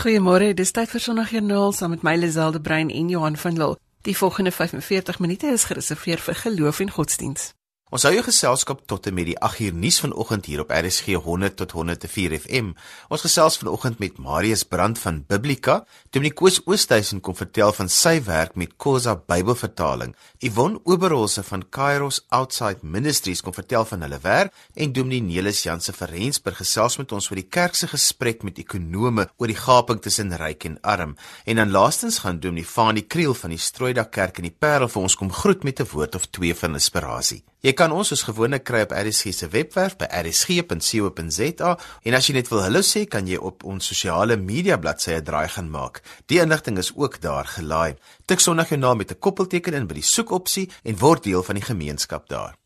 Goeiemôre, dis tyd vir Sondagjoernaal saam met my Liselde Brein en Johan van Lille. Die volgende 45 minute is gereserveer vir geloof en godsdiens. Ons hou jou geselskap tot en met die 8 uur nuus vanoggend hier op RSG 100 tot 104 FM. Ons gesels vanoggend met Marius Brand van Biblika. Dominee Koos Oosthuizen kom vertel van sy werk met Kosa Bybelvertaling. Yvonne Oberholse van Kairos Outside Ministries kom vertel van hulle werk en Dominee Nelis Janse van Rensburg gesels met ons oor die kerk se gesprek met ekonome oor die gaping tussen ryk en arm. En dan laastens gaan Dominee Fanie Kriel van die Strooidak Kerk in die Parel vir ons kom groet met 'n woord of twee van inspirasie. Jy kan ons soos gewoonlik kry op RSG se webwerf by rsg.co.za en as jy net wil hallo sê, kan jy op ons sosiale media bladsye draai gaan maak. Die inligting is ook daar gelaai. Tik sonder jou naam met 'n koppelteken in by die soekopsie en word deel van die gemeenskap daar.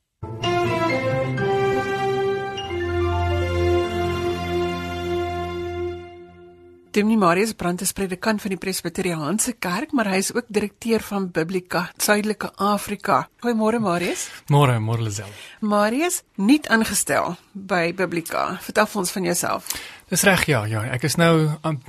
Dominee Marius Brandt is predikant van die Presbyteriaanse Kerk, maar hy is ook direkteur van Biblika Suidelike Afrika. Goeiemôre Marius. Môre, môre Lisel. Marius, nuut aangestel by Biblika. Vertel ons van jouself. Dis reg ja, ja. Ek is nou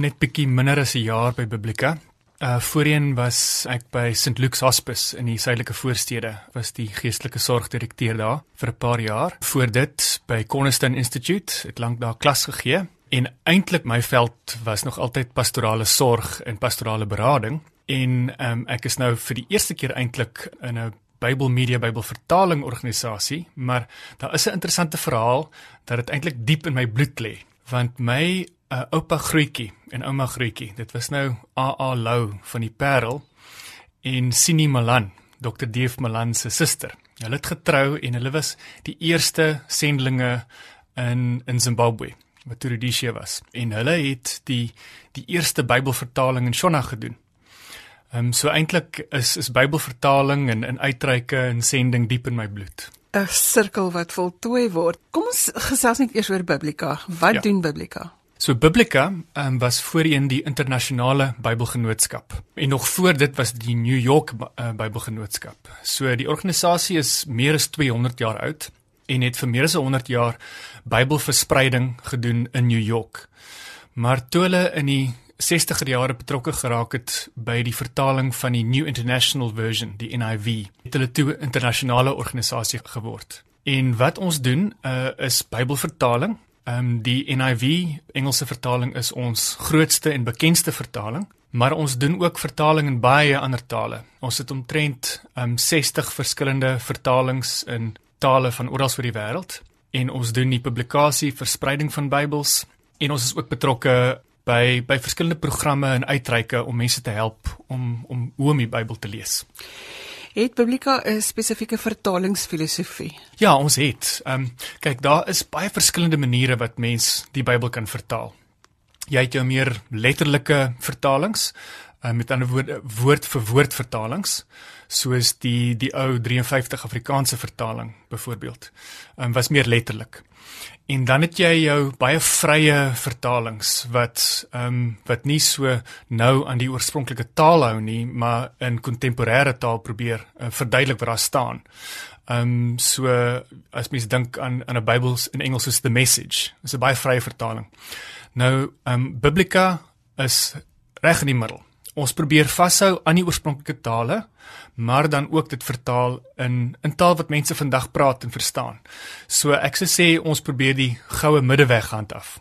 net bietjie minder as 'n jaar by Biblika. Uh voorheen was ek by St Luke's Hospice in die suidelike voorstede, was die geestelike sorgdirekteur daar vir 'n paar jaar. Voor dit by Cornerstone Institute, ek lank daar klas gegee En eintlik my veld was nog altyd pastorale sorg en pastorale berading en um, ek is nou vir die eerste keer eintlik in 'n Bybel Media Bybel vertaling organisasie, maar daar is 'n interessante verhaal dat dit eintlik diep in my bloed lê, want my uh, oupa grootjie en ouma grootjie, dit was nou AA Lou van die Parel en Sini Malan, Dr. Deef Malan se suster. Hulle het getrou en hulle was die eerste sendlinge in in Zimbabwe wat toe Rhodesia was en hulle het die die eerste Bybelvertaling in Shona gedoen. Ehm um, so eintlik is is Bybelvertaling en in uitreike en sending diep in my bloed. 'n Sirkel wat voltooi word. Kom ons gesels net eers oor Biblika. Wat ja. doen Biblika? So Biblika um, was voorheen die internasionale Bybelgenootskap en nog voor dit was die New York uh, Bybelgenootskap. So die organisasie is meer as 200 jaar oud en het vir meer as 100 jaar Bybelverspreiding gedoen in New York. Maar toe hulle in die 60er jare betrokke geraak het by die vertaling van die New International Version, die NIV, het hulle toe 'n internasionale organisasie geword. En wat ons doen uh, is Bybelvertaling. Ehm um, die NIV Engelse vertaling is ons grootste en bekendste vertaling, maar ons doen ook vertaling in baie ander tale. Ons het omtrent ehm um, 60 verskillende vertalings in tale van oral oor die wêreld en ons doen die publikasie verspreiding van Bybels en ons is ook betrokke by by verskillende programme en uitreike om mense te help om om hoe om die Bybel te lees. Het Biblika 'n spesifieke vertalingsfilosofie? Ja, ons het. Ehm um, kyk, daar is baie verskillende maniere wat mens die Bybel kan vertaal. Jy het jou meer letterlike vertalings, uh, met ander woorde woord vir woord vertalings soos die die ou 53 Afrikaanse vertaling byvoorbeeld. Um, was meer letterlik. En dan het jy jou baie vrye vertalings wat ehm um, wat nie so nou aan die oorspronklike taal hou nie, maar in kontemporêre taal probeer uh, verduidelik wat daar staan. Ehm um, so as mens dink aan aan 'n Bybel in Engels soos the message, is 'n baie vrye vertaling. Nou ehm um, Biblika is reg in die middel ons probeer vashou aan die oorspronklike tale, maar dan ook dit vertaal in in taal wat mense vandag praat en verstaan. So ek sou sê ons probeer die goue middeweg handhaaf.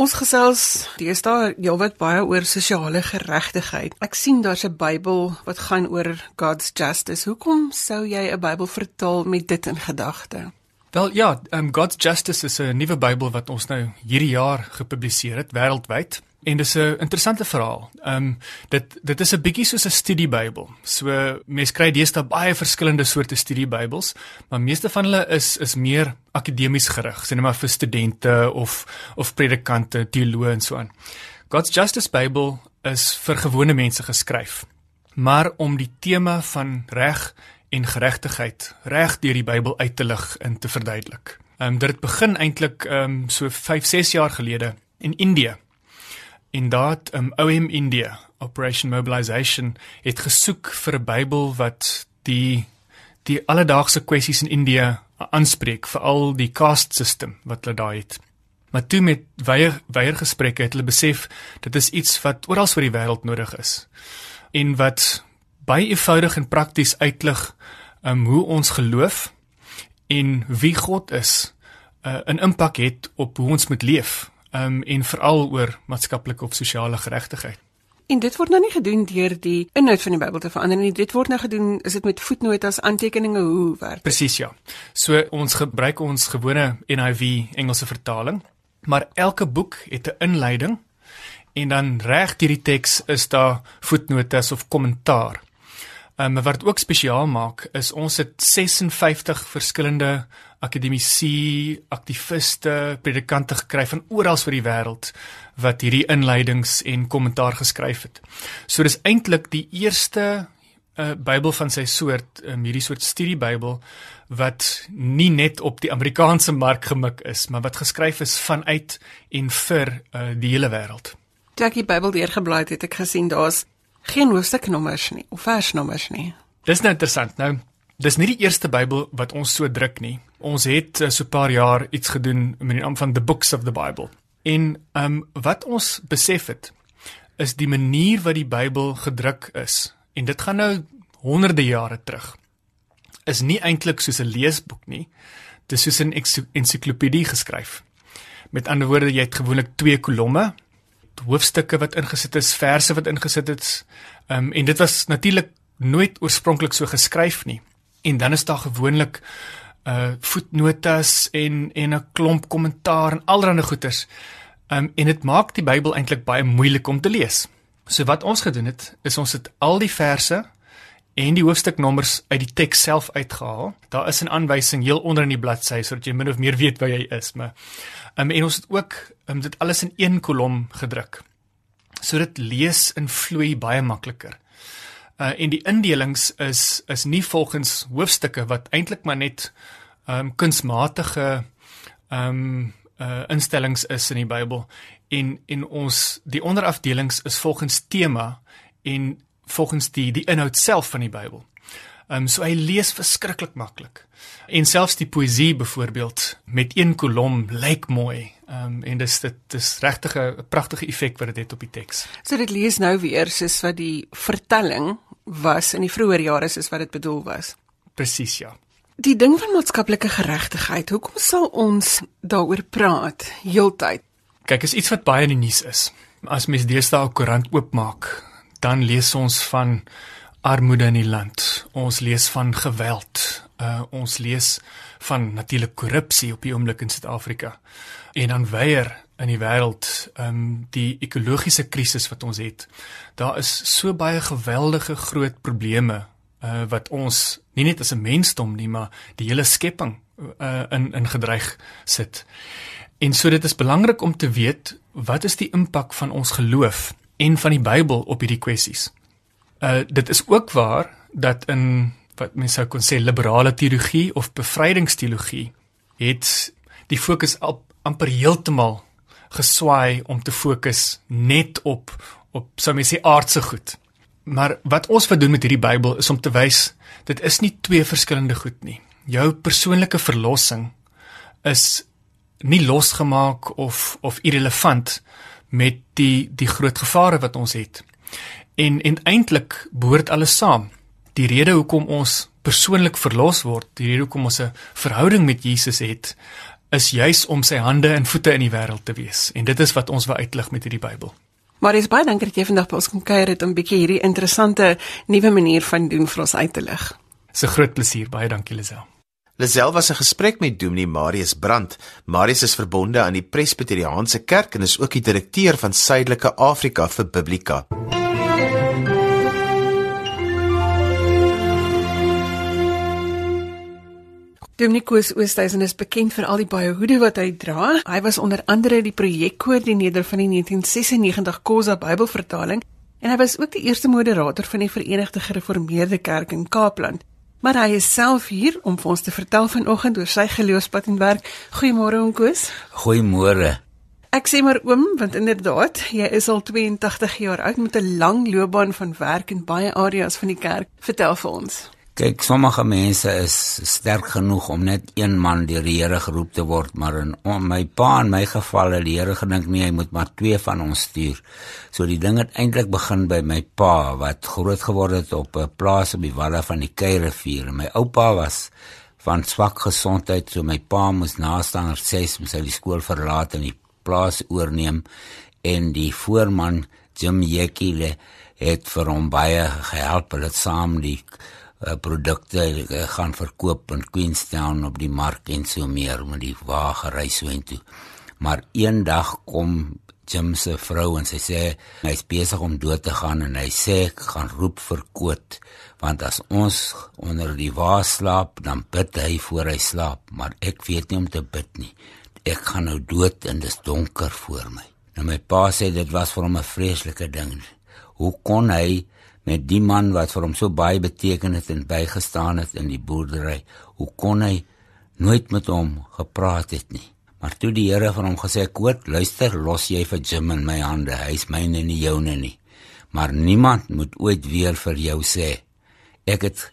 Ons gesels deesdae heelwat baie oor sosiale geregtigheid. Ek sien daar's 'n Bybel wat gaan oor God's justice. Hoekom sou jy 'n Bybel vertaal met dit in gedagte? Wel ja, um, God's Justice is 'n nuwe Bybel wat ons nou hierdie jaar gepubliseer het wêreldwyd. En dis 'n interessante verhaal. Ehm um, dit dit is 'n bietjie soos 'n studiebybel. So mense kry deesdae baie verskillende soorte studiebybels, maar meeste van hulle is is meer akademies gerig, sê net maar vir studente of of predikante, teoloë en so aan. God's Justice Bible is vir gewone mense geskryf. Maar om die tema van reg en geregtigheid reg deur die Bybel uit te lig en te verduidelik. Ehm um, dit begin eintlik ehm um, so 5, 6 jaar gelede in Indië En dat um, OM India Operation Mobilization het gesoek vir 'n Bybel wat die die alledaagse kwessies in India aanspreek, veral die caste system wat hulle daar het. Maar toe met weier weier gesprekke het hulle besef dit is iets wat oral oor die wêreld nodig is. En wat baie eenvoudig en prakties uitlig um hoe ons geloof en wie God is, uh, 'n impak het op hoe ons moet leef, um en veral oor maatskaplike of sosiale geregtigheid. En dit word nou nie gedoen deur die inhoud van die Bybel te verander nie. Dit word nou gedoen is dit met voetnotas, aantekeninge, hoe werk? Presies ja. So ons gebruik ons gewone NIV Engelse vertaling, maar elke boek het 'n inleiding en dan reg deur die teks is daar voetnotas of kommentaar. Um, wat ook spesiaal maak is ons het 56 verskillende akademici, aktiviste, predikante gekry van oral oor die wêreld wat hierdie inleidings en kommentaar geskryf het. So dis eintlik die eerste uh, Bybel van sy soort, um, hierdie soort studiebybel wat nie net op die Amerikaanse mark gemik is, maar wat geskryf is vanuit en vir uh, die hele wêreld. Toe ek die Bybel deurgeblaai het, het ek gesien daar's geen hoofstuknommers nie of versnommers nie. Dis nou interessant. Nou, dis nie die eerste Bybel wat ons so druk nie. Ons het uh, so 'n paar jaar iets gedoen met die naam van The Books of the Bible. En ehm um, wat ons besef het is die manier wat die Bybel gedruk is en dit gaan nou honderde jare terug is nie eintlik soos 'n leesboek nie. Dis soos 'n ensiklopedie geskryf. Met ander woorde, jy het gewoonlik twee kolomme, hoofstukke wat ingesit is, verse wat ingesit is. Ehm um, en dit was natuurlik nooit oorspronklik so geskryf nie. En dan is daar gewoonlik uh voetnotas en en 'n klomp kommentaar en allerlei goeters. Um, en dit maak die Bybel eintlik baie moeilik om te lees. So wat ons gedoen het, is ons het al die verse en die hoofstuknommers uit die teks self uitgehaal. Daar is 'n aanwysing heel onder in die bladsy sodat jy min of meer weet waar jy is, maar um, en ons het ook um, dit alles in een kolom gedruk. So dit lees en vloei baie makliker. Uh en die indelings is is nie volgens hoofstukke wat eintlik maar net um kunsmatige um uh instellings is in die Bybel en en ons die onderafdelings is volgens tema en volgens die die inhoud self van die Bybel. Ehm um, so hy lees verskriklik maklik. En selfs die poësie byvoorbeeld met een kolom lyk mooi. Ehm um, en dis dit dis regtig 'n pragtige effek wat dit het op die teks. So dit lees nou weer soos wat die vertelling was in die vroeë jare soos wat dit bedoel was. Presies ja. Die ding van maatskaplike geregtigheid, hoekom sal ons daaroor praat heeltyd? Kyk, is iets wat baie in die nuus is. As mens deesdae 'n koerant oopmaak, dan lees ons van armoede in die land. Ons lees van geweld. Uh ons lees van natuurlik korrupsie op die oomblik in Suid-Afrika. En dan weier in die wêreld um die ekologiese krisis wat ons het. Daar is so baie geweldige groot probleme uh wat ons nie net as 'n mensdom nie, maar die hele skepping uh in in gedreig sit. En so dit is belangrik om te weet wat is die impak van ons geloof en van die Bybel op hierdie kwessies. Uh dit is ook waar dat in wat mense sou kon sê liberale teologie of bevrydingsteologie het die fokus op amper heeltemal geswaai om te fokus net op op sou mens sê aardse goed. Maar wat ons wil doen met hierdie Bybel is om te wys dit is nie twee verskillende goed nie. Jou persoonlike verlossing is nie losgemaak of of irrelevant met die die groot gevare wat ons het. En en eintlik behoort alles saam. Die rede hoekom ons persoonlik verlos word, die rede hoekom ons 'n verhouding met Jesus het, is juis om sy hande en voete in die wêreld te wees. En dit is wat ons wil uitlig met hierdie Bybel. Maar dis baie dankie dat jy vandag by ons kom kuier het om 'n bietjie hierdie interessante nuwe manier van doen vir ons uit te lig. Dis 'n groot plesier. Baie dankie Lisel. Lisel was 'n gesprek met Dominee Marius Brandt. Marius is verbonde aan die Presbyteriaanse Kerk en is ook die direkteur van Suidelike Afrika vir Biblika. Dominikus Oosthuizen is bekend vir al die baie hoede wat hy dra. Hy was onder andere die projekkoördineerder van die 1996 Kosa Bybelvertaling en hy was ook die eerste moderator van die Verenigde Gereformeerde Kerk in Kaapland. Maar hy is self hier om vir ons te vertel vanoggend oor sy geloofspad en werk. Goeiemôre oom Koos. Goeiemôre. Ek sê maar oom, want inderdaad, jy is al 82 jaar oud met 'n lang loopbaan van werk in baie areas van die kerk. Vertel vir ons. Kyk, sommige mense is sterk genoeg om net een man deur die Here geroep te word, maar in om my pa in my geval het die Here gedink nee, hy moet maar twee van ons stuur. So die ding het eintlik begin by my pa wat groot geword het op 'n plaas op die walle van die Keierivier. My oupa was van swak gesondheid, so my pa moes nastander 6 moes hy die skool verlaat en die plaas oorneem en die voorman Jim Jekile het vir hom baie gehelp, hulle het saam die uh, produkte uh, gaan verkoop in Queenstown op die mark en so meer met die wa gery so intoe. Maar eendag kom Jim se vrou en sy sê hy's besig om dood te gaan en hy sê ek gaan roep vir Koot want as ons onder die wa slaap dan bid hy voor hy slaap. Maar ek weet nie om te bid nie. Ek gaan nou dood en dis donker voor my. Nou my pa sê dit was vir hom 'n vreeslike ding. Hoe kon hy met die man wat vir hom so baie beteken het en bygestaan het in die boerdery. Hoe kon hy nooit met hom gepraat het nie? Maar toe die Here vir hom gesê, "Koot, luister, los jy vir Jim in my hande. Hy's myne en nie joune nie. Maar niemand moet ooit weer vir jou sê ek het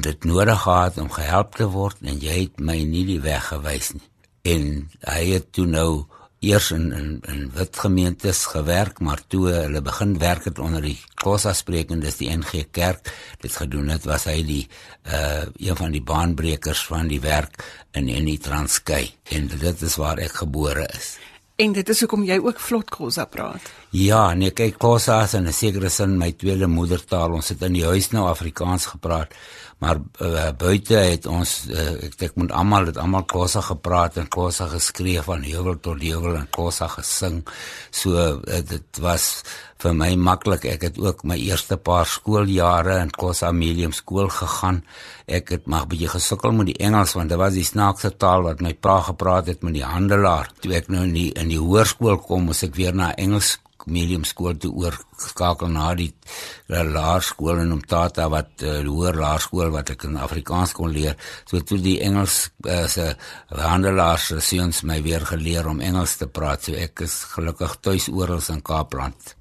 dit nodig gehad om gehelp te word en jy het my nie die weg gewys nie." En hy het toe nou eers in in in wit gemeentes gewerk, maar toe hulle begin werk het onder die Kosa sprekende dis die NG Kerk, dit gedoen het was hy die uh een van die baanbrekers van die werk in in die Transkei en dit is waar ek gebore is. En dit is hoekom jy ook vlot Kosa praat. Ja, nee, kyk Kosa is in 'n sekere sin my tweede moedertaal. Ons het in die huis nou Afrikaans gepraat maar uh, buite het ons uh, ek ek moet almal het almal kosse gepraat en kosse geskree van heuwel tot heuwel en kosse gesing. So uh, dit was vir my maklik ek het ook my eerste paar skooljare in Kossa Medium skool gegaan. Ek het maar bietjie gesukkel met die Engels want dit was die snaakse taal wat my pa gepraat het met die handelaar. Toe ek nou in die in die hoërskool kom moes ek weer na Engels medium skool toe oorskakel na die uh, laerskool in Umtata wat uh, hoër laerskool wat ek in Afrikaans kon leer. So toe die Engels uh, se handelaars seuns my weer geleer om Engels te praat. So ek is gelukkig tuis oral in Kaapland.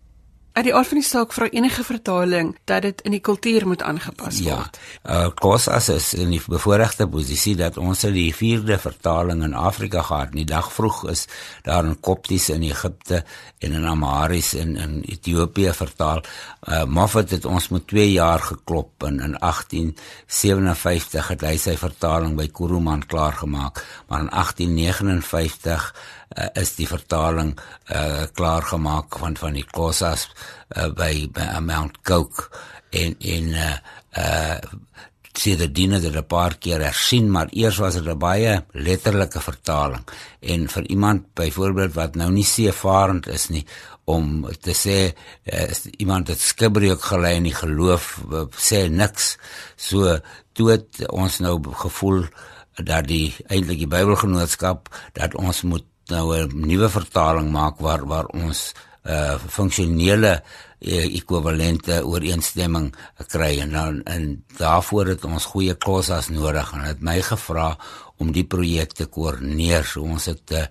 Uit die aard van die saak vra enige vertaling dat dit in die kultuur moet aangepas ja. word. Ja. Uh Kosas is in die bevoordeelde posisie dat ons die vierde vertaling in Afrika gehad. Die dag vroeg is daar in Kopties in Egipte en in Amharisch in in Ethiopië vertaal. Uh Moffat het ons met 2 jaar geklop in in 1857 het hy sy vertaling by Kuruman klaar gemaak, maar in 1859 uh, is die vertaling uh, klaar gemaak van van die Kosas uh, by, by Mount Coke en en uh, uh sien dit dinge dat 'n paar keer hersien maar eers was dit 'n baie letterlike vertaling. En vir iemand byvoorbeeld wat nou nie seevarend is nie om te sê uh, iemand het skibreek gelei in die geloof uh, sê niks. So toe het ons nou gevoel dat die eintlik die Bybelgenootskap dat ons moet nou 'n nuwe vertaling maak waar waar ons uh funksionele uh, ekwivalente ooreenstemming kry en dan en daarvoor het ons goeie kossas nodig en het my gevra om die projek te koördineer. So ons het uh,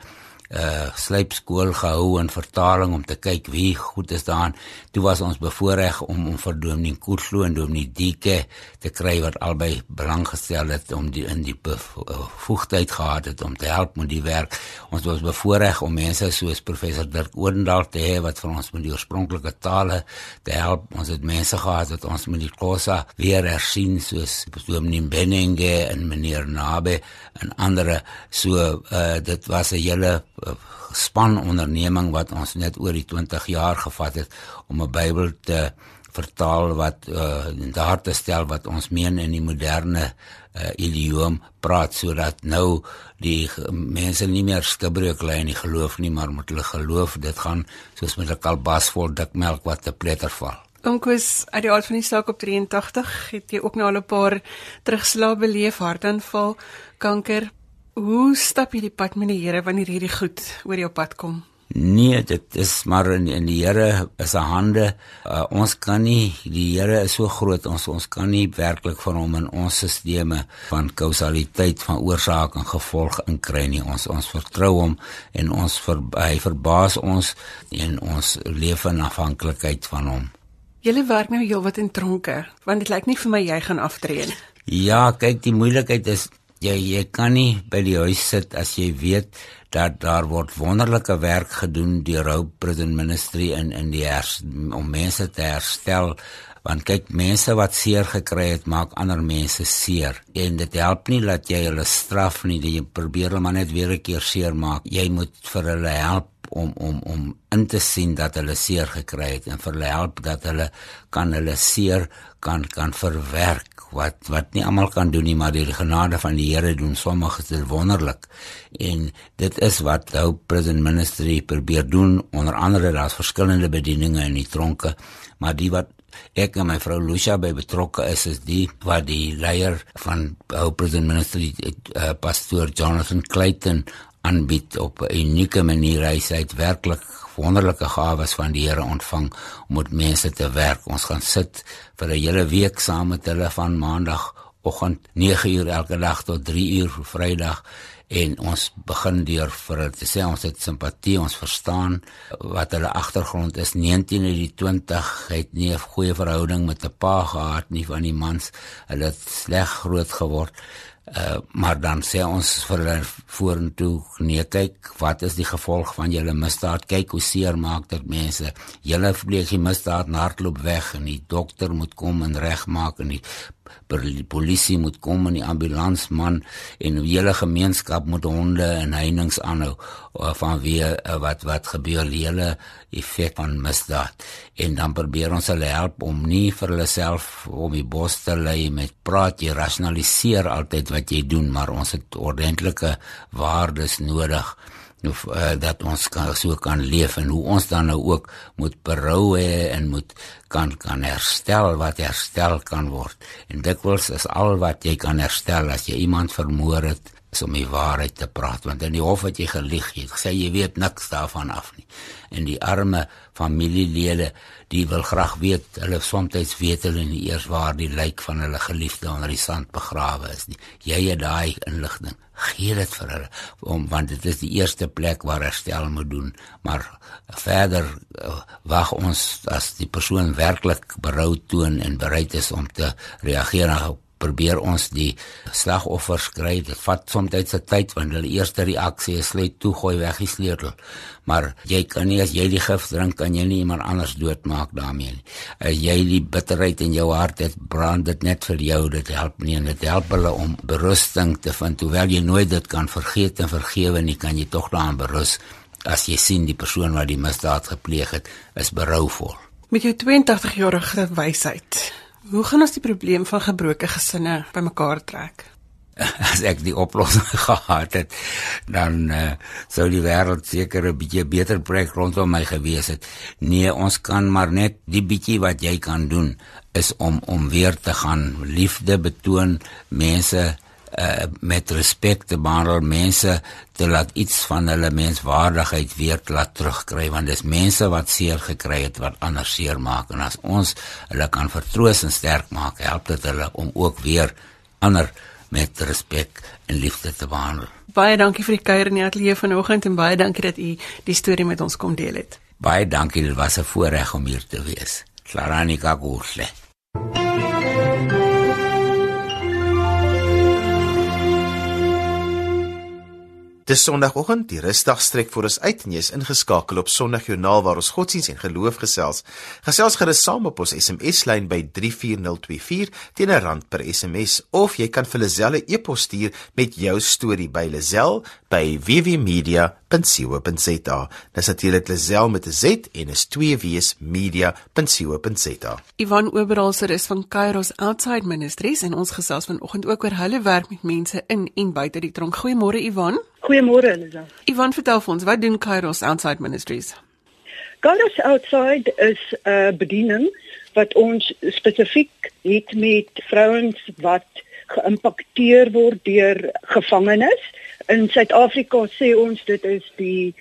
uh slypskool gehou in vertaling om te kyk wie goed is daarin. Toe was ons bevoorreg om om vir Dominee Koetlo en Dominee Dieke te kry wat albei belang gestel het om die in die bevoegdheid gehad het om te help met die werk. Ons was bevoorreg om mense soos professor Dirk Odendaal te hê wat vir ons met die oorspronklike tale te help. Ons het mense gehad wat ons met die Xhosa weer hersien soos Dominee Benenge en meneer Nabe en ander. So uh dit was 'n hele span onderneming wat ons net oor die 20 jaar gevat het om 'n Bybel te vertaal wat uh, daar te stel wat ons meen in die moderne uh, idioom praat sodat nou die mense nie meer skibreek lê in die geloof nie maar met hulle geloof dit gaan soos met 'n kalbas vol dik melk wat te pletter val. Onkus uit die aard van die saak op 83 het jy ook nou al 'n paar terugslae beleef hartaanval kanker Hoe stap jy die pad met die Here wanneer hierdie goed oor jou pad kom? Nee, dit is maar in, in die Here se hande. Uh, ons kan nie die Here is so groot ons ons kan nie werklik van hom in ons stelsels van kausaliteit van oorsaak en gevolg inkry nie. Ons ons vertrou hom en ons ver, hy verbaas ons en ons leef in afhanklikheid van hom. Julle werk nou heelwat in tronke, want dit lyk nie vir my jy gaan aftree nie. Ja, kyk, die moeilikheid is jy jy kan nie by die huis sit as jy weet dat daar word wonderlike werk gedoen deur Hope Prison Ministry in in die hers, om mense te herstel. Want kyk mense wat seer gekry het maak ander mense seer. En dit help nie dat jy hulle straf nie jy probeer hulle maar net weer 'n keer seer maak. Jy moet vir hulle help om om om in te sien dat hulle seer gekry het en vir hulle help dat hulle kan hulle seer kan kan verwerk wat wat nie almal kan doen nie maar die genade van die Here doen sommige dit wonderlik. En dit is wat Hope Prison Ministry probeer doen. Onder andere daar's verskillende bedieninge in die tronke maar die wat ek en my vrou Lucia by betrokke is is die wat die leier van Hope Prison Ministry uh, pastoor Jonathan Clayton aanbied op 'n unieke manier hy sê dit werklik wonderlike gawes van die Here ontvang om met mense te werk ons gaan sit vir 'n hele week saam met hulle van maandag oggend 9 uur elke dag tot 3 uur vrydag en ons begin deur vir hulle te sê ons het simpatie, ons verstaan wat hulle agtergrond is. 19 uit die 20 het nie 'n goeie verhouding met 'n pa gehad nie van die mans. Hulle het sleg groot geword. Uh, maar dan sê ons vir hulle vorentoe nee kyk wat is die gevolg van julle misdaad? Kyk hoe seer maak dit mense. Julle vleeg die misdaad hardloop weg en die dokter moet kom en regmaak en die die polisie moet kom en die ambulansman en die hele gemeenskap moet honde en heininge aanhou eh, van wie eh, wat wat gebeur die hele effek van misdaad. En dan probeer ons hulle help om nie vir hulle self om die bos te lê met praat. Jy rasionaliseer altyd wat jy doen maar ons het ordentlike waardes nodig of uh, dat ons kan so kan leef en hoe ons dan nou ook moet berou hê en moet kan kan herstel wat herstel kan word. En dikwels is al wat jy kan herstel as jy iemand vermoor het is om die waarheid te praat want in die hof het jy gelieg jy sê jy weet niks daarvan af nie. En die arme familielede die wil graag weet hulle soms weet hulle nie eers waar die lijk van hulle geliefde onder die sand begrawe is nie. Jy het daai inligting. Gee dit vir hulle om want dit is die eerste plek waar herstel moet doen. Maar verder uh, wag ons as die persoon werklik berou toon en bereid is om te reageer na probeer ons die slagoffers kry. Dit vat soms tyd se tyd want hulle eerste reaksie is sluit toe gooi weg die sleutel. Maar jy kan nie as jy die gif drink kan jy nie iemand anders doodmaak daarmee nie. As jy die bitterheid in jou hart het, brand dit net vir jou. Dit help nie en dit help hulle om berusting te vind. Hoewel jy nooit dit kan vergeet en vergewe nie, kan jy tog daaraan berus as jy sien die persoon wat die misdaad gepleeg het is berouvol. Met jou 82 jarige wysheid, Hoe gaan ons die probleem van gebroke gesinne bymekaar trek? As ek die oplossing gehad het, dan uh, sou die wêreld seker 'n bietjie beter plek rondom my gewees het. Nee, ons kan maar net die bietjie wat jy kan doen is om om weer te gaan liefde betoon, mense uh, met respek te behandel mense te laat iets van hulle menswaardigheid weer laat terugkry want dis mense wat seer gekry het wat ander seer maak en as ons hulle kan vertroos en sterk maak help dit hulle om ook weer ander met respek en liefde te behandel. Baie dankie vir die kuier in die ateljee vanoggend en baie dankie dat u die storie met ons kom deel het. Baie dankie, dit was 'n voorreg om hier te wees. Klaranika Gusle. Dis Sondagoggend, die rustig strek vir ons uit en jy's ingeskakel op Sondagjoernaal waar ons godsdiens en geloof gesels. Gesels gerus saam op ons SMS-lyn by 34024 teen 'n rand per SMS of jy kan vir Lazelle e-pos stuur met jou storie by Lazelle by wwmedia.co.za. Dis natuurlik Lazelle met 'n Z en is 2 W's media.co.za. Ivan Oberholzer is van Kairos Outside Ministries en ons gesels vanoggend ook oor hulle werk met mense in en buite die tronk. Goeiemôre Ivan. Goeiemôre Elisa. Ivan vertel vir ons, wat doen Kairos Outside Ministries? Kairos Outside is 'n uh, bediening wat ons spesifiek het met vrouens wat geïmpakteer word deur gevangenes. In Suid-Afrika sê ons dit is die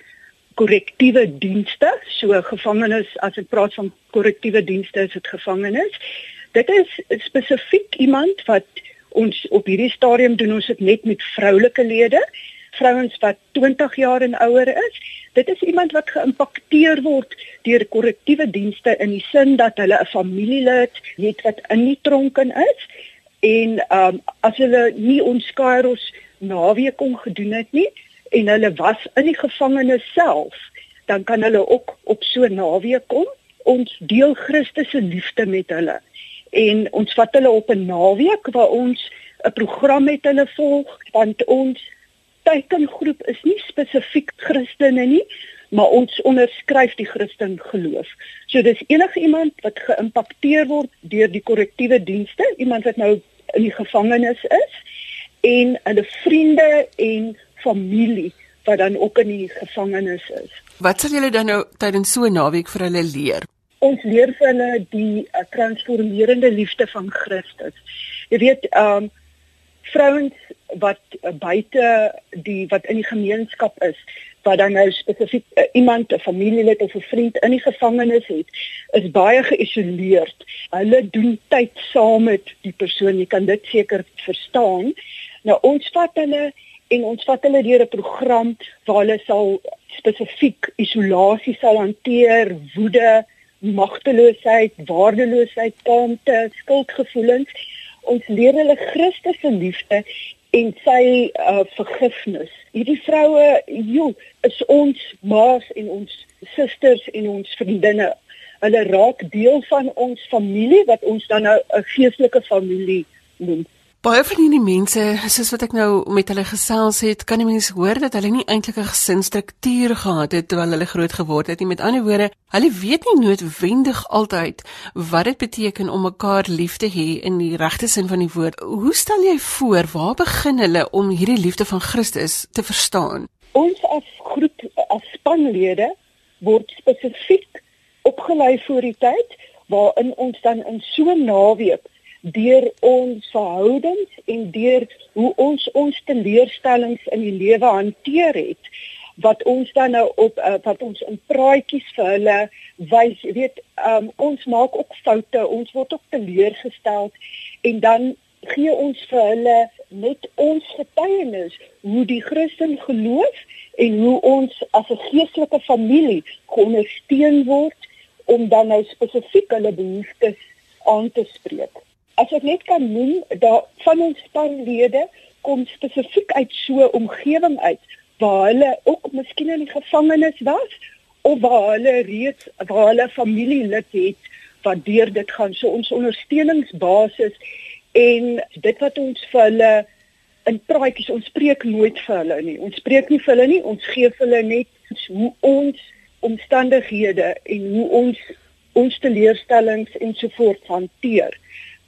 korrektiewe dienste, so gevangenes as ek praat van korrektiewe dienste is dit gevangenes. Dit is spesifiek iemand wat ons op hierdie stadium doen ons dit net met vroulike lede vrouens wat 20 jaar en ouer is. Dit is iemand wat geïmpakteer word deur korrektiewe dienste in die sin dat hulle 'n familielid het wat in die tronk is en ehm um, as hulle nie ons Kairos naweek kon gedoen het nie en hulle was in die gevangenis self, dan kan hulle ook op so naweek kom. Ons deel Christus se liefde met hulle en ons vat hulle op 'n naweek waar ons 'n program met hulle volg want ons teikengroep is nie spesifiek Christene nie, maar ons onderskryf die Christen geloof. So dis enige iemand wat geïmpakteer word deur die korrektiewe dienste, iemand wat nou in die gevangenis is en hulle vriende en familie wat dan ook in die gevangenis is. Wat sal julle dan nou tydens so 'n naweek vir hulle leer? Ons leer vir hulle die uh, transformerende liefde van Christus. Jy weet, ehm um, vrouens wat uh, buite die wat in die gemeenskap is wat dan nou spesifiek uh, iemand 'n familielid of 'n vriend in die gevangenis het is baie geïsoleerd. Hulle doen tyd saam met die persoon, jy kan dit seker verstaan. Nou ons vat hulle en ons vat hulle deur 'n program waar hulle sal spesifiek isolasie sal hanteer, woede, magteloosheid, waardeloosheid, kaamte, skuldgevoelens ons leer hulle Christus se liefde en sy uh, vergifnis. Hierdie vroue, joh, is ons ma's en ons susters en ons vriendinne. Hulle raak deel van ons familie wat ons dan nou 'n geestelike familie noem. Baie van hierdie mense, soos wat ek nou met hulle gesels het, kan die mense hoor dat hulle nie eintlik 'n gesinsstruktuur gehad het terwyl hulle groot geword het nie. Met ander woorde, hulle weet nie noodwendig altyd wat dit beteken om mekaar lief te hê in die regte sin van die woord. Hoe stel jy voor waar begin hulle om hierdie liefde van Christus te verstaan? Ons as groep as spanlede word spesifiek opgelei vir die tyd waarin ons dan in so 'n naweek deur ons verhoudings en deur hoe ons ons teleurstellings in die lewe hanteer het wat ons dan nou op uh, wat ons in praatjies vir hulle wys weet um, ons maak ook foute ons word ook teleurgestel en dan gee ons vir hulle net ons getuienis hoe die Christen geloof en hoe ons as 'n geestelike familie ondersteun word om dan nou spesifiek hulle behoeftes aan te spreek as ek net kan noem dat van ons spanlede kom spesifiek uit so 'n omgewing uit waar hulle ook miskien in die gevangenis was of waar hulle reeds waar hulle familielid het wat deur dit gaan. So ons ondersteuningsbasis en dit wat ons vir hulle in praatjies ons spreek nooit vir hulle nie. Ons spreek nie vir hulle nie ons gee vir hulle net hoe ons omstandighede en hoe ons ons teleurstellings ensovoorts hanteer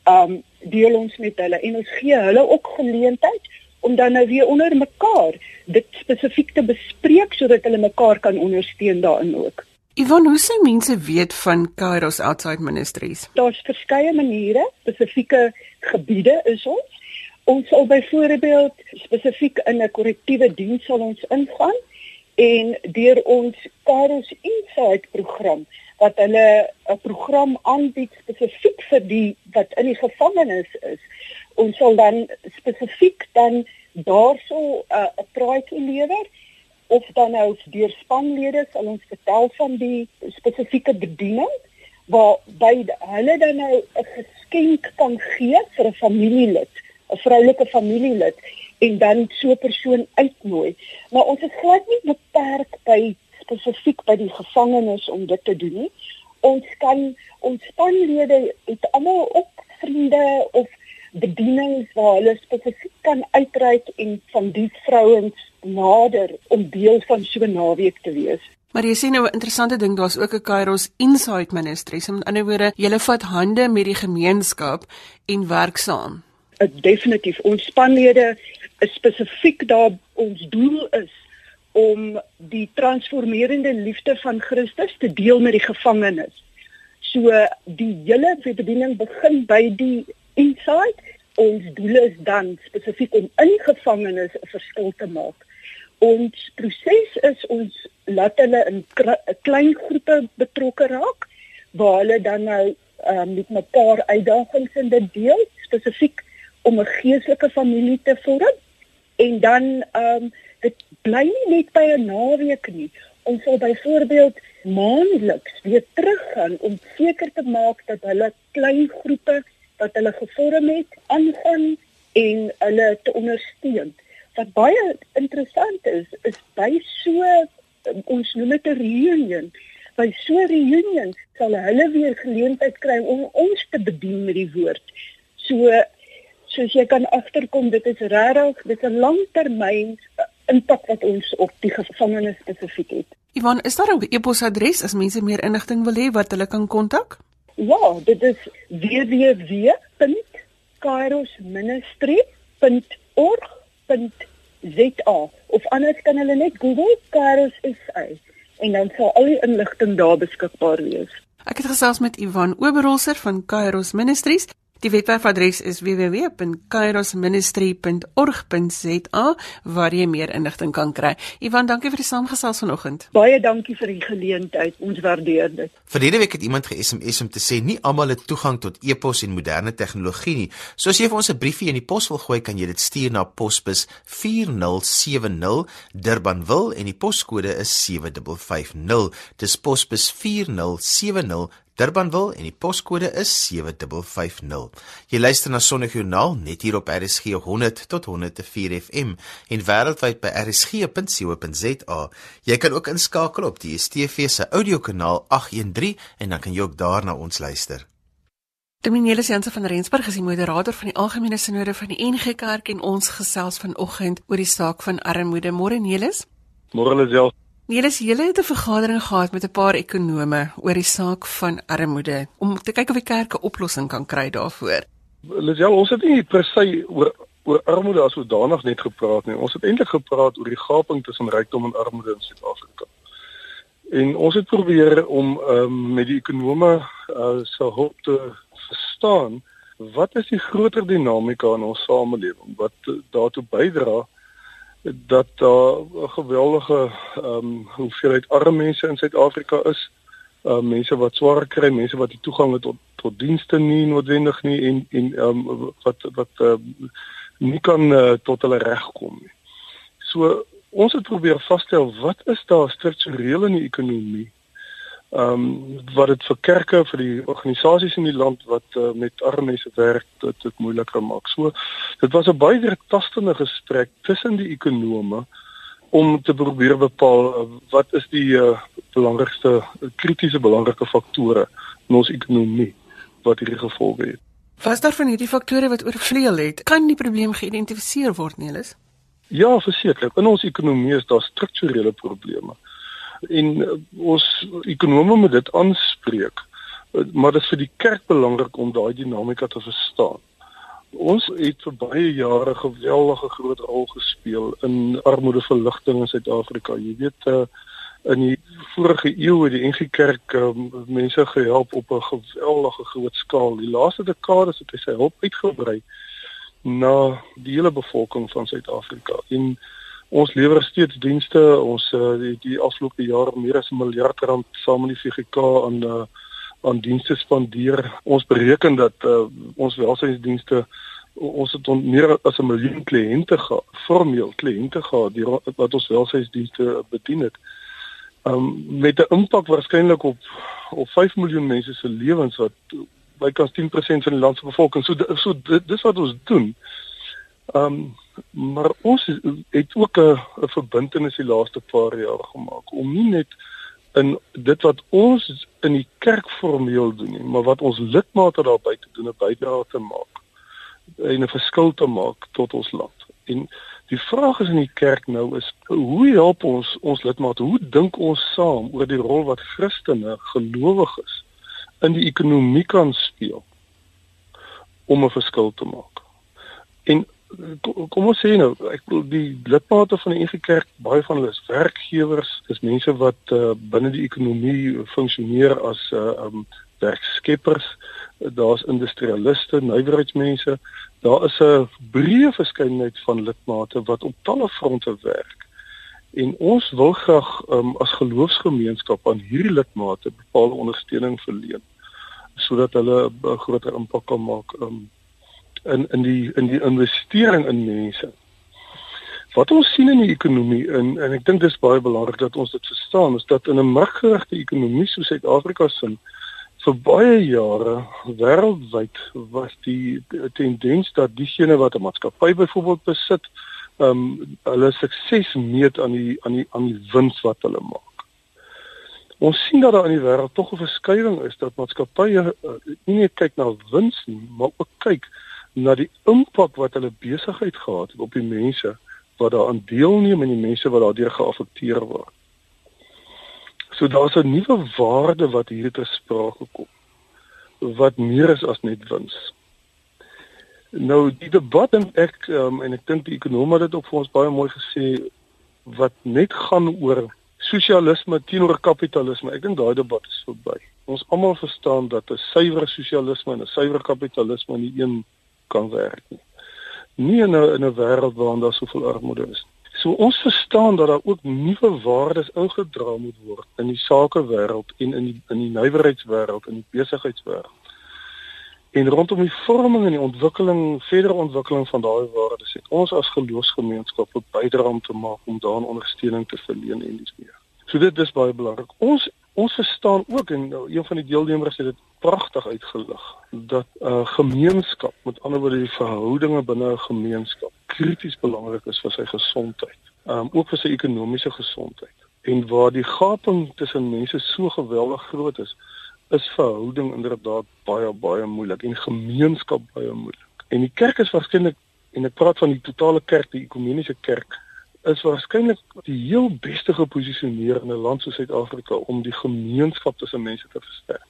um deel ons met hulle en ons gee hulle ook geleentheid om dan nou weer onder mekaar dit spesifiek te bespreek sodat hulle mekaar kan ondersteun daarin ook. Ivan, hoe sien mense weet van Kairos Outside Ministries? Daar's verskeie maniere, spesifieke gebiede is ons. Ons sal byvoorbeeld spesifiek in 'n korrektiewe diens sal ons ingaan en deur ons Kairos Inside program wat hulle 'n program aanbied spesifiek vir die wat in die gevangenis is. Ons sal dan spesifiek dan daarso uh, 'n praatjie lewer of dan nou deur spanlede sal ons vertel van die spesifieke bediening waar by hulle dan nou 'n geskenk kan gee vir 'n familielid, 'n vroulike familielid en dan so 'n persoon uitnooi. Maar ons is glad nie beperk by spesifiek by die gevangenes om dit te doen nie. Ons kan ons spanlede het almal ook vriende of bedienings waar hulle spesifiek kan uitreik en van die vrouens nader om deel van so 'n naweek te wees. Maar jy sien nou 'n interessante ding, daar's ook 'n Kairos Insight Ministries. Met ander woorde, julle vat hande met die gemeenskap en werk saam. Definitief. Ons spanlede is spesifiek daar ons doel is om die transformerende liefde van Christus te deel met die gevangenes. So die hele bediening begin by die inside. Ons doel is dan spesifiek om in gevangenes 'n verskil te maak. Ons proses is ons laat hulle in klein groepe betrokke raak waar hulle dan nou um, met mekaar uitdagings in dit deel spesifiek om 'n geestelike familie te vorm en dan um, dit bly nie net by 'n naweek nie. Ons sal byvoorbeeld maandeliks weer teruggaan om seker te maak dat hulle klein groepe wat hulle gevorm het aangaan en hulle te ondersteun. Wat baie interessant is, is by so ons noem dit 'n reunion. By so 'n reunion sal hulle weer geleentheid kry om ons te bedien met die woord. So soos jy kan agterkom, dit is regtig, dit is 'n langtermyn impak wat ons op die gevangenes spesifiek het. Ivan, is daar 'n e-posadres as mense meer inligting wil hê wat hulle kan kontak? Ja, dit is www.kairosministry.org.za of anders kan hulle net Google Kairos SA en dan sal al die inligting daar beskikbaar wees. Ek het gesels met Ivan Oberholzer van Kairos Ministries. Die webwerfadres is www.kairosministry.org.za waar jy meer inligting kan kry. Ivan, dankie vir die saamgesels vanoggend. Baie dankie vir die geleentheid. Ons waardeer dit. Verlede week het iemand ge-SMS om te sê nie almal het toegang tot e-pos en moderne tegnologie nie. So as jy vir ons 'n briefie in die pos wil gooi, kan jy dit stuur na posbus 4070 Durbanville en die poskode is 7550. Dis posbus 4070 Durbanville en die poskode is 7550. Jy luister na Sonnige Joernaal net hier op RSG 100 tot 104 FM en wêreldwyd by rsg.co.za. Jy kan ook inskakel op die DStv se audiokanaal 813 en dan kan jy ook daarna ons luister. Dominee Jansen van Rensburg is die moderator van die Algemene Sinode van die NG Kerk en ons gesels vanoggend oor die saak van armoede. Môre Nelis. Môre Lisel. Nelis, julle het 'n vergadering gehad met 'n paar ekonome oor die saak van armoede om te kyk of die kerk 'n oplossing kan kry daarvoor. Lisel, ons het nie se oor oor armoede as sodanig net gepraat nie. Ons het eintlik gepraat oor die gaping tussen rykdom en armoede in Suid-Afrika. En ons het probeer om um, met die ekonome uh, se hulp te verstaan wat is die groter dinamika in ons samelewing wat daartoe bydra dat daar 'n geweldige ehm um, hoeveelheid arme mense in Suid-Afrika is. Ehm uh, mense wat swaar kry, mense wat nie toegang het tot tot dienste nie noodwendig nie en en ehm um, wat wat uh, nie kan uh, tot hulle reg kom nie. So ons het probeer vasstel wat is daar struktureel in die ekonomie ehm um, wat dit vir kerke vir die organisasies in die land wat uh, met arme mense werk dit dit moeiliker maak. So dit was 'n baie tastende gesprek tussen die ekonome om te probeer bepaal uh, wat is die uh, belangrikste kritiese belangrike faktore in ons ekonomie wat hierdie gevolge het. Was daar van hierdie faktore wat oorvleuel het, kan die probleem geïdentifiseer word, Nelis? Ja, verseker. In ons ekonomie is daar strukturele probleme en uh, ons ekonome moet dit aanspreek. Uh, maar dit is vir die kerk belangrik om daai dinamika te verstaan. Ons het vir baie jare geweldige groot rol gespeel in armoedeverligting in Suid-Afrika. Jy weet uh, in die vorige eeu het die NG Kerk um, mense gehelp op 'n geweldige groot skaal. Die laaste dekades het hy sy hulp uitgebrei na die hele bevolking van Suid-Afrika. En Ons lewer steeds dienste. Ons uh, die, die afgelope jaar meer as 'n miljard rand saam met die VGK aan uh, aan dienste spandeer. Ons bereken dat uh, ons welsynsdienste ons het on, meer as 'n miljoen kliënte gehad, formeel kliënte gehad die, wat ons welsynsdienste bedien het. Um met 'n impak waarskynlik op op 5 miljoen mense se lewens wat bykans 10% van die land se bevolking. So so dis wat ons doen. Um maar ons het ook 'n verbintenis die laaste paar jaar gemaak om nie net in dit wat ons in die kerk formeel doen nie, maar wat ons lidmate daar buite doen 'n bydrae te maak en 'n verskil te maak tot ons land. En die vraag is in die kerk nou is hoe help ons ons lidmate? Hoe dink ons saam oor die rol wat Christene gelowiges in die ekonomie kan speel om 'n verskil te maak? En kom ons sê nou, ek bedoel die lidmate van die NG Kerk, baie van hulle is werkgewers, dis mense wat uh, binne die ekonomie funksioneer as uh, um werkskeppers. Daar's industrialiste, nywerheidsmense. Daar is 'n breë verskeidenheid van lidmate wat op talle fronte werk. En ons wil graag um, as geloofsgemeenskap aan hierdie lidmate bepaalde ondersteuning verleen sodat hulle 'n groter impak kan maak um, in in die in die investering in mense. Wat ons sien in die ekonomie en en ek dink dis baie belangrik dat ons dit verstaan is dat in 'n markgerigte ekonomie soos Suid-Afrika se vir baie jare wêreldwyd was die tendens dat diegene wat 'n maatskappy byvoorbeeld besit, ehm um, hulle sukses meet aan die aan die aan die wins wat hulle maak. Ons sien dat daar in die wêreld tog 'n verskywing is dat maatskappye uh, nie net kyk na wins nie, maar ook kyk na die impak wat hulle besigheid gehad het op die mense wat daaraan deelneem en die mense wat daardeur geaffekteer word. So daar's 'n nuwe waarde wat hier te sprake kom wat meer is as net wins. Nou die debat en ek um, en ek dink die ekonome het dit ook vir ons baie mooi gesê wat net gaan oor sosialisme teenoor kapitalisme. Ek dink daai debat is verby. Ons almal verstaan dat 'n suiwer sosialisme en 'n suiwer kapitalisme nie een kan werk nie. Nie in 'n in 'n wêreld waarin daar soveel armoede is. So ons verstaan dat daar ook nuwe waardes ingedra moet word in die sakewêreld en in die in die nywerheidswêreld en die besigheidswêreld. En rondom die vorming en die ontwikkeling, verdere ontwikkeling van daai waardes, het ons as geloofsgemeenskap 'n bydrae om te maak om daaraan ondersteuning te verleen en dis meer. So dit is baie belangrik. Ons ons verstaan ook en nou, een van die deelnemers het dit pragtig uitgelig dat 'n uh, gemeenskap, met ander woorde die verhoudinge binne 'n gemeenskap krities belangrik is vir sy gesondheid, um ook vir sy ekonomiese gesondheid. En waar die gaping tussen mense so geweldig groot is, is verhouding inderdaad baie baie moeilik en gemeenskap baie moeilik. En die kerk is waarskynlik en ek praat van die totale kerk, die ekumeniese kerk is waarskynlik die heel beste geposisioneer in 'n land soos Suid-Afrika om die gemeenskap tussen mense te versterk.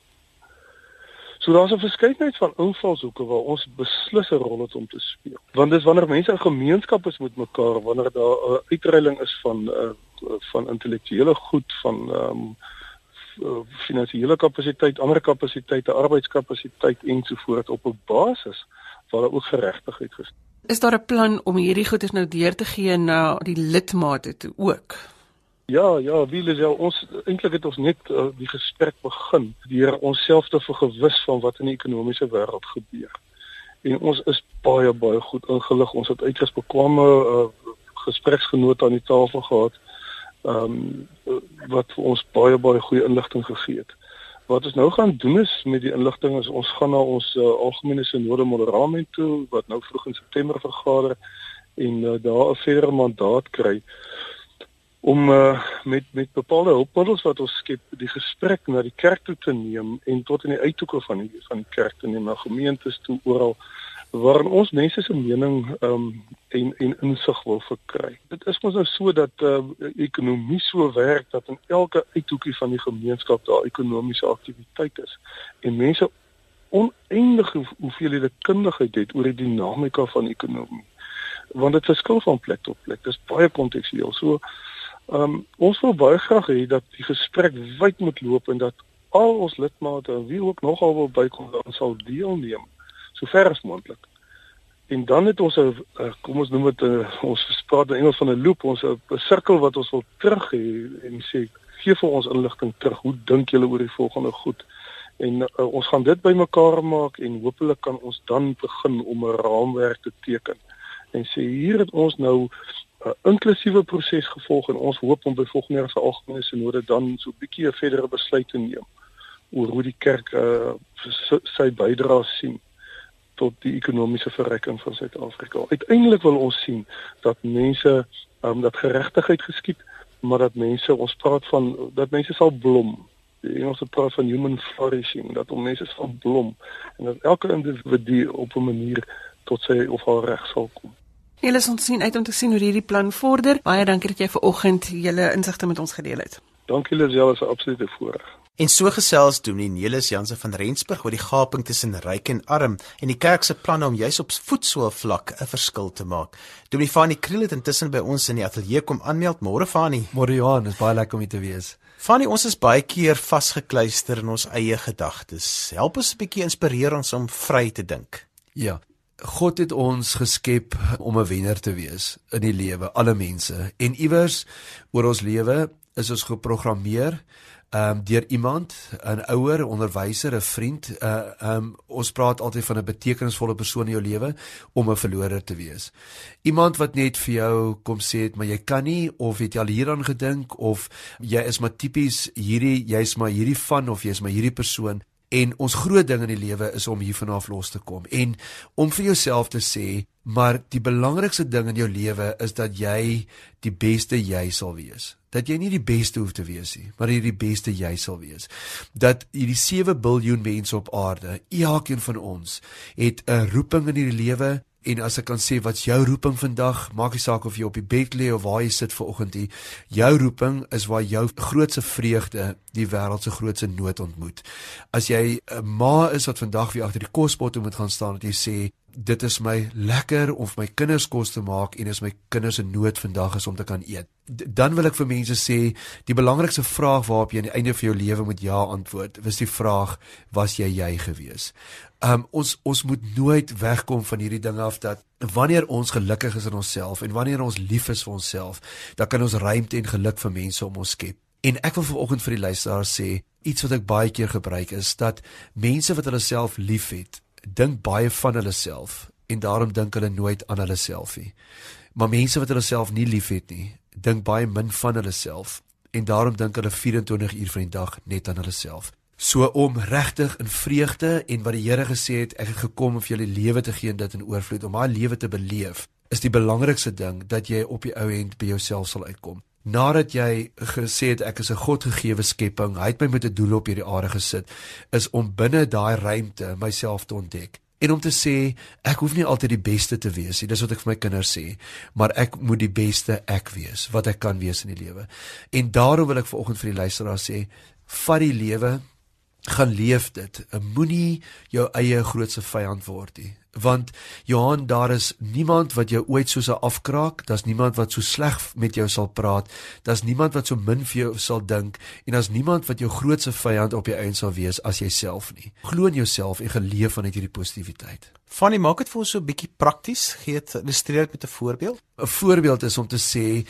So daar's 'n verskeidenheid van invalshoeke waar ons beslis 'n rol het om te speel. Want dis wanneer mense 'n gemeenskap is met mekaar, wanneer daar 'n uitreiling is van uh, van intellektuele goed, van ehm um, finansiële kapasiteit, ander kapasiteite, arbeidskapasiteit ensovoorts op 'n basis waar daar ook geregtigheid is. Is daar 'n plan om hierdie goeders nou deur te gee na die lidmate toe ook? Ja, ja, wie is ja, ons eintlik het ons net uh, die gesprek begin deur onsself te vergewis van wat in die ekonomiese wêreld gebeur. En ons is baie baie goed ingelig. Ons het uiters bekwame uh, gespreksgenote aan die tafel gehad. Ehm um, wat vir ons baie baie goeie inligting gegee het. Wat ons nou gaan doen is met die inligting is ons gaan na ons uh, algemene sinode moderament toe wat nou vroeg in September vergader en uh, daar 'n verdere mandaat kry om uh, met met bepaalde hulpmiddels wat ons skep die gesprek na die kerk toe te neem en tot in die uithoeke van die van die kerk te neem na gemeentes toe oral waarin ons mense se mening um, en en insig wil verkry. Dit is mos nou so dat uh, ekonomie so werk dat in elke uithoekie van die gemeenskap daar ekonomiese aktiwiteit is en mense oneindige hoeveelhede kundigheid het oor die dinamika van ekonomie want dit verskil van plek tot plek. Dit is baie kontekstueel. So Ehm um, ons wil baie graag hê dat die gesprek wyd moet loop en dat al ons lidmate en wie ook nogal wil bykom dan sal deelneem sover as moontlik. En dan het ons 'n kom ons noem dit 'n ons praat in Engels van 'n loop, ons 'n sirkel wat ons wil terug hê en sê gee vir ons inligting terug. Hoe dink julle oor die volgende goed? En uh, ons gaan dit bymekaar maak en hopelik kan ons dan begin om 'n raamwerk te teken. En sê hier het ons nou 'n inklusiewe proses gevolg en ons hoop om by volgende jaar se algemene sinode dan so 'n bietjie 'n verdere besluit te neem oor hoe die kerk uh, sy bydrae sien tot die ekonomiese verryking van Suid-Afrika. Uiteindelik wil ons sien dat mense um, dat geregtigheid geskied, maar dat mense ons praat van dat mense sal blom. Die Engelse praat van human flourishing, dat om mense sal blom en dat elke individu op 'n manier tot sy of haar reg sal kom. Julle ons sien uit om te sien hoe hierdie plan vorder. Baie dankie dat jy ver oggend julle insigte met ons gedeel het. Dankie Lisel, is 'n absolute voorreg. En so gesels Dominee Nelis Jansen van Rensburg oor die gaping tussen ryk en arm en die kerk se planne om juis op voetsoel vlak 'n verskil te maak. Dominee Fanie Kriel het intussen by ons in die ateljee kom aanmeld. Môre Fanie. Môre Johan, is baie lekker om hier te wees. Fanie, ons is baie keer vasgekluister in ons eie gedagtes. Help ons 'n bietjie inspireer ons om vry te dink. Ja, God het ons geskep om 'n wenner te wees in die lewe, alle mense. En iewers oor ons lewe is ons geprogrammeer ehm um, deur iemand, 'n ouer, onderwyser, 'n vriend. Uh ehm um, ons praat altyd van 'n betekenisvolle persoon in jou lewe om 'n verlorer te wees. Iemand wat net vir jou kom sê het, maar jy kan nie of het jy al hieraan gedink of jy is maar tipies hierdie jy's maar hierdie van of jy's maar hierdie persoon En ons groot ding in die lewe is om hiervan af los te kom en om vir jouself te sê, maar die belangrikste ding in jou lewe is dat jy die beste jy sal wees. Dat jy nie die beste hoef te wees nie, maar jy die beste jy sal wees. Dat hierdie 7 miljard mense op aarde, elkeen van ons, het 'n roeping in hierdie lewe En as ek kan sê wat's jou roeping vandag, maak nie saak of jy op die bed lê of waar jy sit ver oggend nie. Jou roeping is waar jou grootste vreugde die wêreld se grootste nood ontmoet. As jy 'n ma is wat vandag weer agter die kospot moet gaan staan en jy sê dit is my lekker om my kinders kos te maak en is my kinders se nood vandag is om te kan eet. D dan wil ek vir mense sê die belangrikste vraag waarop jy aan die einde van jou lewe moet ja antwoord, is die vraag was jy jy gewees? Um, ons ons moet nooit wegkom van hierdie ding af dat wanneer ons gelukkig is in onsself en wanneer ons lief is vir onsself, dan kan ons ruimte en geluk vir mense om ons skep. En ek wil vanoggend vir die luisteraars sê, iets wat ek baie keer gebruik is dat mense wat hulle self liefhet, dink baie van hulle self en daarom dink hulle nooit aan hulle self nie. Maar mense wat hulle self nie liefhet nie, dink baie min van hulle self en daarom dink hulle 24 uur van die dag net aan hulle self. So om regtig in vreugde en wat die Here gesê het, ek het gekom om vir julle lewe te gee en dit in oorvloed, om daai lewe te beleef, is die belangrikste ding dat jy op die ou end by jouself sal uitkom. Nadat jy gesê het ek is 'n Godgegewe skepping, hy het my met 'n doel op hierdie aarde gesit, is om binne daai ruimte myself te ontdek en om te sê ek hoef nie altyd die beste te wees nie dis wat ek vir my kinders sê maar ek moet die beste ek wees wat ek kan wees in die lewe en daarom wil ek vanoggend vir die luisteraars sê vat die lewe gaan leef dit. Moenie jou eie grootste vyand word nie. Want Johan, daar is niemand wat jou ooit soos 'n afkraak, daar's niemand wat so sleg met jou sal praat, daar's niemand wat so min vir jou sal dink en daar's niemand wat jou grootste vyand op jou eie sal wees as jouself nie. Glo in jouself en geleef vanuit hierdie positiwiteit. Fanny, maak dit vir ons so 'n bietjie prakties. Gee dit illustreer dit met 'n voorbeeld. 'n Voorbeeld is om te sê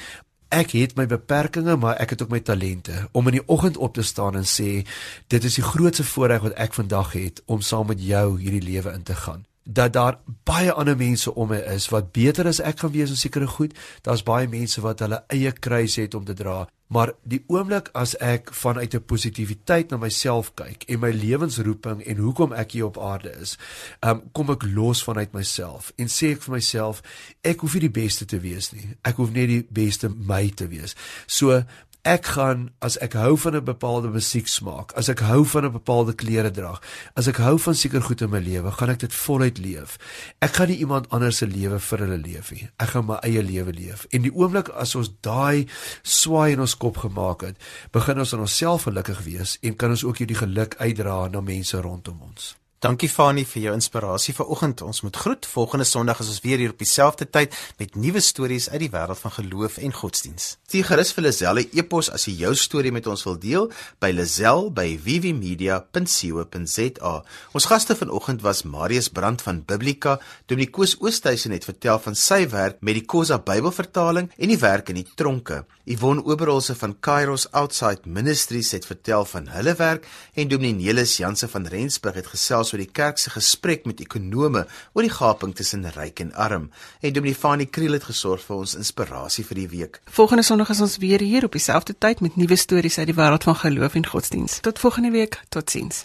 ek het my beperkings, maar ek het ook my talente. Om in die oggend op te staan en sê dit is die grootste voorreg wat ek vandag het om saam met jou hierdie lewe in te gaan dat daar baie ander mense om my is wat beter as ek gaan wees in sekere goed. Daar's baie mense wat hulle eie kruis het om te dra. Maar die oomblik as ek vanuit 'n positiwiteit na myself kyk en my lewensroeping en hoekom ek hier op aarde is, um, kom ek los vanuit myself en sê ek vir myself, ek hoef nie die beste te wees nie. Ek hoef net die beste my te wees. So ek gaan as ek hou van 'n bepaalde musiek smaak, as ek hou van 'n bepaalde klere dra, as ek hou van seker goed in my lewe, gaan ek dit voluit leef. Ek gaan nie iemand anders se lewe vir hulle leef nie. Ek gaan my eie lewe leef. En die oomblik as ons daai swaai in ons kop gemaak het, begin ons aan onsself gelukkig wees en kan ons ook hierdie geluk uitdra na mense rondom ons. Dankie Fani vir jou inspirasie vanoggend. Ons moet groet. Volgende Sondag is ons weer hier op dieselfde tyd met nuwe stories uit die wêreld van geloof en godsdiens. Stuur gerus vir Lazelle e-pos as jy jou storie met ons wil deel by lazelle@vvmedia.co.za. Ons gaste vanoggend was Marius Brand van Biblika, Dominee Koos Oosthuizen het vertel van sy werk met die Kosa Bybelvertaling en die werk in die tronke. Yvonne Oberholse van Kairos Outside Ministries het vertel van hulle werk en Dominee Nelis Janse van Rensburg het gesels oor die kerk se gesprek met ekonome oor die gaping tussen ryk en arm. En Dominee Fanie Kriel het gesorg vir ons inspirasie vir die week. Volgende Sondag is ons weer hier op dieselfde tyd met nuwe stories uit die wêreld van geloof en godsdiens. Tot volgende week. Totsiens.